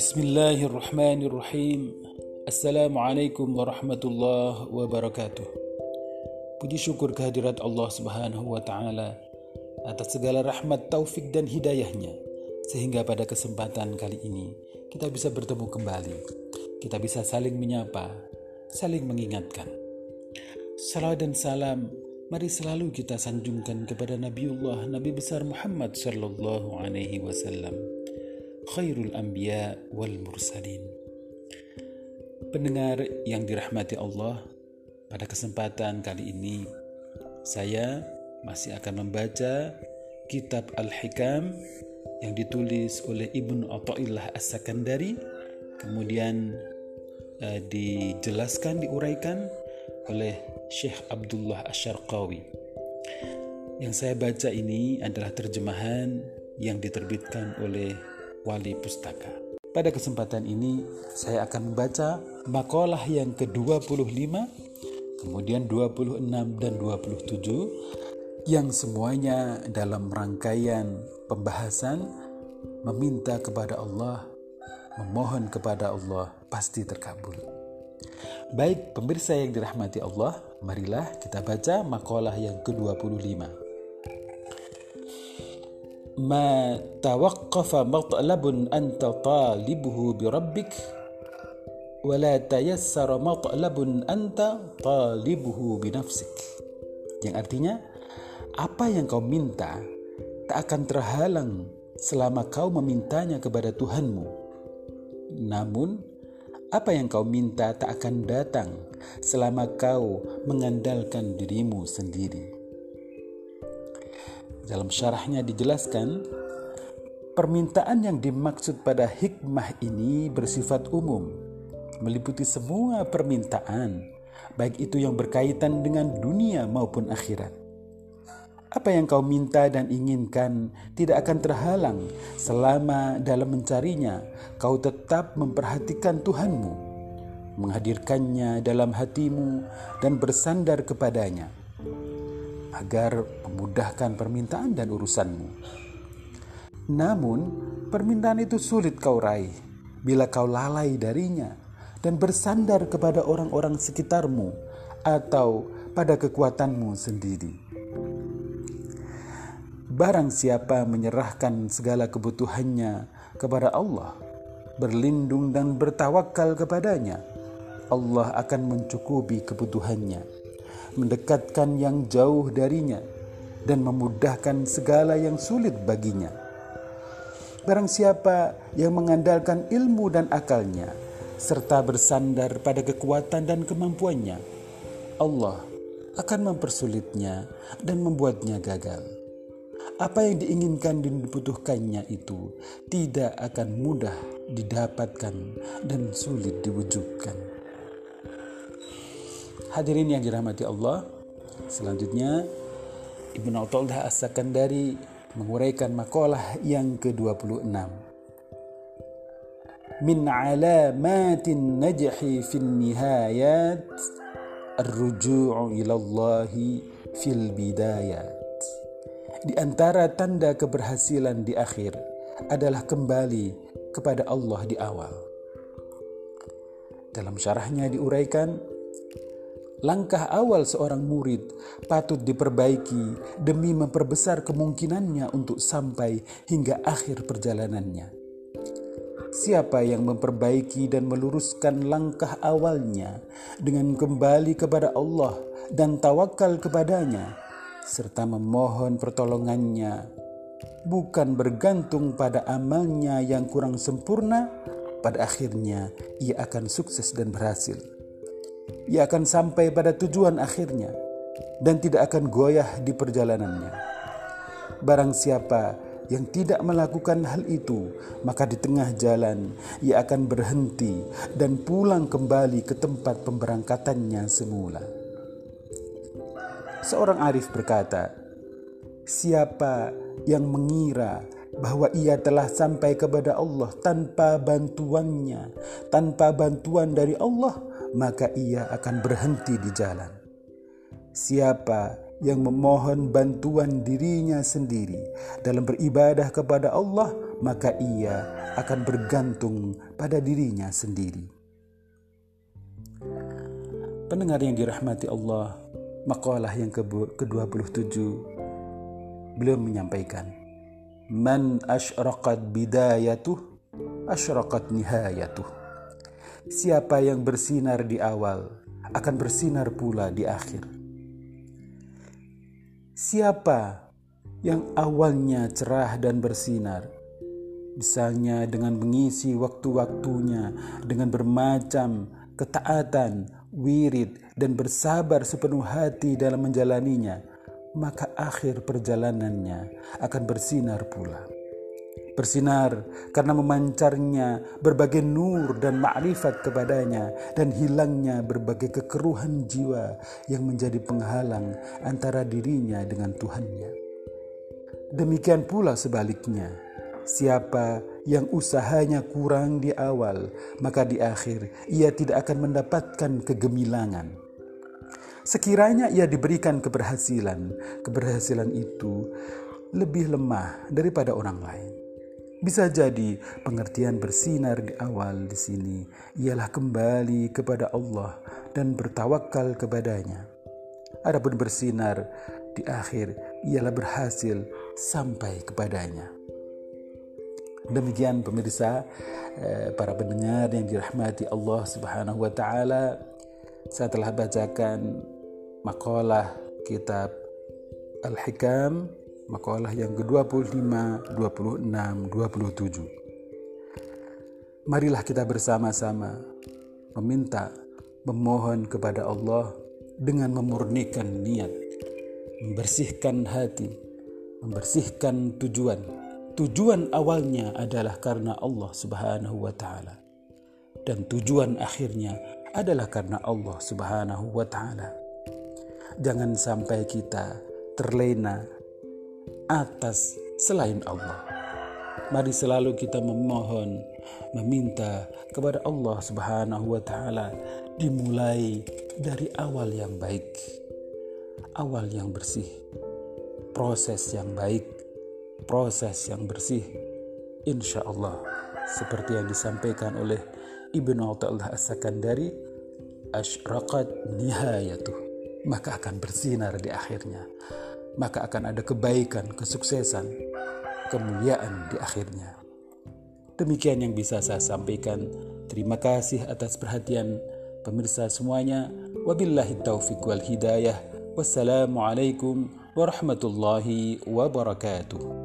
Bismillahirrahmanirrahim. Assalamualaikum warahmatullahi wabarakatuh. Puji syukur kehadirat Allah subhanahu wa ta'ala Atas segala rahmat, taufik dan hidayahnya. Sehingga pada kesempatan kali ini Kita bisa bertemu kembali. Kita bisa saling menyapa Saling mengingatkan. Salam dan salam Mari selalu kita sanjungkan kepada Nabiullah Nabi besar Muhammad sallallahu alaihi wasallam khairul anbiya wal mursalin. Pendengar yang dirahmati Allah, pada kesempatan kali ini saya masih akan membaca kitab Al-Hikam yang ditulis oleh Ibnu Athaillah As-Sakandari kemudian uh, dijelaskan diuraikan oleh Syekh Abdullah Asyarqawi. Yang saya baca ini adalah terjemahan yang diterbitkan oleh Wali Pustaka. Pada kesempatan ini saya akan membaca makalah yang ke-25, kemudian 26 dan 27 yang semuanya dalam rangkaian pembahasan meminta kepada Allah, memohon kepada Allah pasti terkabul. Baik pemirsa yang dirahmati Allah, marilah kita baca makalah yang ke-25. ما توقف مطلب أنت طالبه بربك ولا تيسر مطلب أنت طالبه بنفسك yang artinya apa yang kau minta tak akan terhalang selama kau memintanya kepada Tuhanmu namun apa yang kau minta tak akan datang selama kau mengandalkan dirimu sendiri dalam syarahnya dijelaskan, permintaan yang dimaksud pada hikmah ini bersifat umum, meliputi semua permintaan, baik itu yang berkaitan dengan dunia maupun akhirat. Apa yang kau minta dan inginkan tidak akan terhalang selama dalam mencarinya kau tetap memperhatikan Tuhanmu, menghadirkannya dalam hatimu dan bersandar kepadanya agar memudahkan permintaan dan urusanmu. Namun, permintaan itu sulit kau raih bila kau lalai darinya dan bersandar kepada orang-orang sekitarmu atau pada kekuatanmu sendiri. Barang siapa menyerahkan segala kebutuhannya kepada Allah, berlindung dan bertawakal kepadanya, Allah akan mencukupi kebutuhannya mendekatkan yang jauh darinya, dan memudahkan segala yang sulit baginya. Barang siapa yang mengandalkan ilmu dan akalnya, serta bersandar pada kekuatan dan kemampuannya, Allah akan mempersulitnya dan membuatnya gagal. Apa yang diinginkan dan dibutuhkannya itu tidak akan mudah didapatkan dan sulit diwujudkan. Hadirin yang dirahmati Allah, selanjutnya Ibnu Athaillah As-Sakandari menguraikan makalah yang ke-26. Min alamatin najhi fil nihayat ar-ruju'u ila Allah fil bidayat. Di antara tanda keberhasilan di akhir adalah kembali kepada Allah di awal. Dalam syarahnya diuraikan Langkah awal seorang murid patut diperbaiki demi memperbesar kemungkinannya untuk sampai hingga akhir perjalanannya. Siapa yang memperbaiki dan meluruskan langkah awalnya dengan kembali kepada Allah dan tawakal kepadanya, serta memohon pertolongannya, bukan bergantung pada amalnya yang kurang sempurna, pada akhirnya ia akan sukses dan berhasil ia akan sampai pada tujuan akhirnya dan tidak akan goyah di perjalanannya. Barang siapa yang tidak melakukan hal itu, maka di tengah jalan ia akan berhenti dan pulang kembali ke tempat pemberangkatannya semula. Seorang arif berkata, "Siapa yang mengira bahwa ia telah sampai kepada Allah tanpa bantuannya, tanpa bantuan dari Allah, maka ia akan berhenti di jalan. Siapa yang memohon bantuan dirinya sendiri dalam beribadah kepada Allah, maka ia akan bergantung pada dirinya sendiri. Pendengar yang dirahmati Allah, makalah yang ke-27 beliau menyampaikan, "Man asyraqat bidayatuh, asyraqat nihayatuh." Siapa yang bersinar di awal akan bersinar pula di akhir. Siapa yang awalnya cerah dan bersinar, misalnya dengan mengisi waktu-waktunya dengan bermacam ketaatan, wirid, dan bersabar sepenuh hati dalam menjalaninya, maka akhir perjalanannya akan bersinar pula. Bersinar karena memancarnya berbagai nur dan ma'rifat kepadanya dan hilangnya berbagai kekeruhan jiwa yang menjadi penghalang antara dirinya dengan Tuhannya. Demikian pula sebaliknya, Siapa yang usahanya kurang di awal, maka di akhir ia tidak akan mendapatkan kegemilangan. Sekiranya ia diberikan keberhasilan, keberhasilan itu lebih lemah daripada orang lain. Bisa jadi pengertian bersinar di awal di sini ialah kembali kepada Allah dan bertawakal kepadanya. Adapun bersinar di akhir ialah berhasil sampai kepadanya. Demikian pemirsa, eh, para pendengar yang dirahmati Allah Subhanahu wa taala, saya telah bacakan makalah kitab Al-Hikam, makalah yang ke-25, 26, 27. Marilah kita bersama-sama meminta, memohon kepada Allah dengan memurnikan niat, membersihkan hati, membersihkan tujuan tujuan awalnya adalah karena Allah Subhanahu wa taala dan tujuan akhirnya adalah karena Allah Subhanahu wa taala. Jangan sampai kita terlena atas selain Allah. Mari selalu kita memohon, meminta kepada Allah Subhanahu wa taala dimulai dari awal yang baik, awal yang bersih, proses yang baik proses yang bersih insya Allah seperti yang disampaikan oleh Ibnu Athaillah As-Sakandari asyraqat nihayatuh. Maka akan bersinar di akhirnya maka akan ada kebaikan kesuksesan kemuliaan di akhirnya. Demikian yang bisa saya sampaikan. Terima kasih atas perhatian pemirsa semuanya. Wabillahi taufiq wal hidayah. Wassalamualaikum warahmatullahi wabarakatuh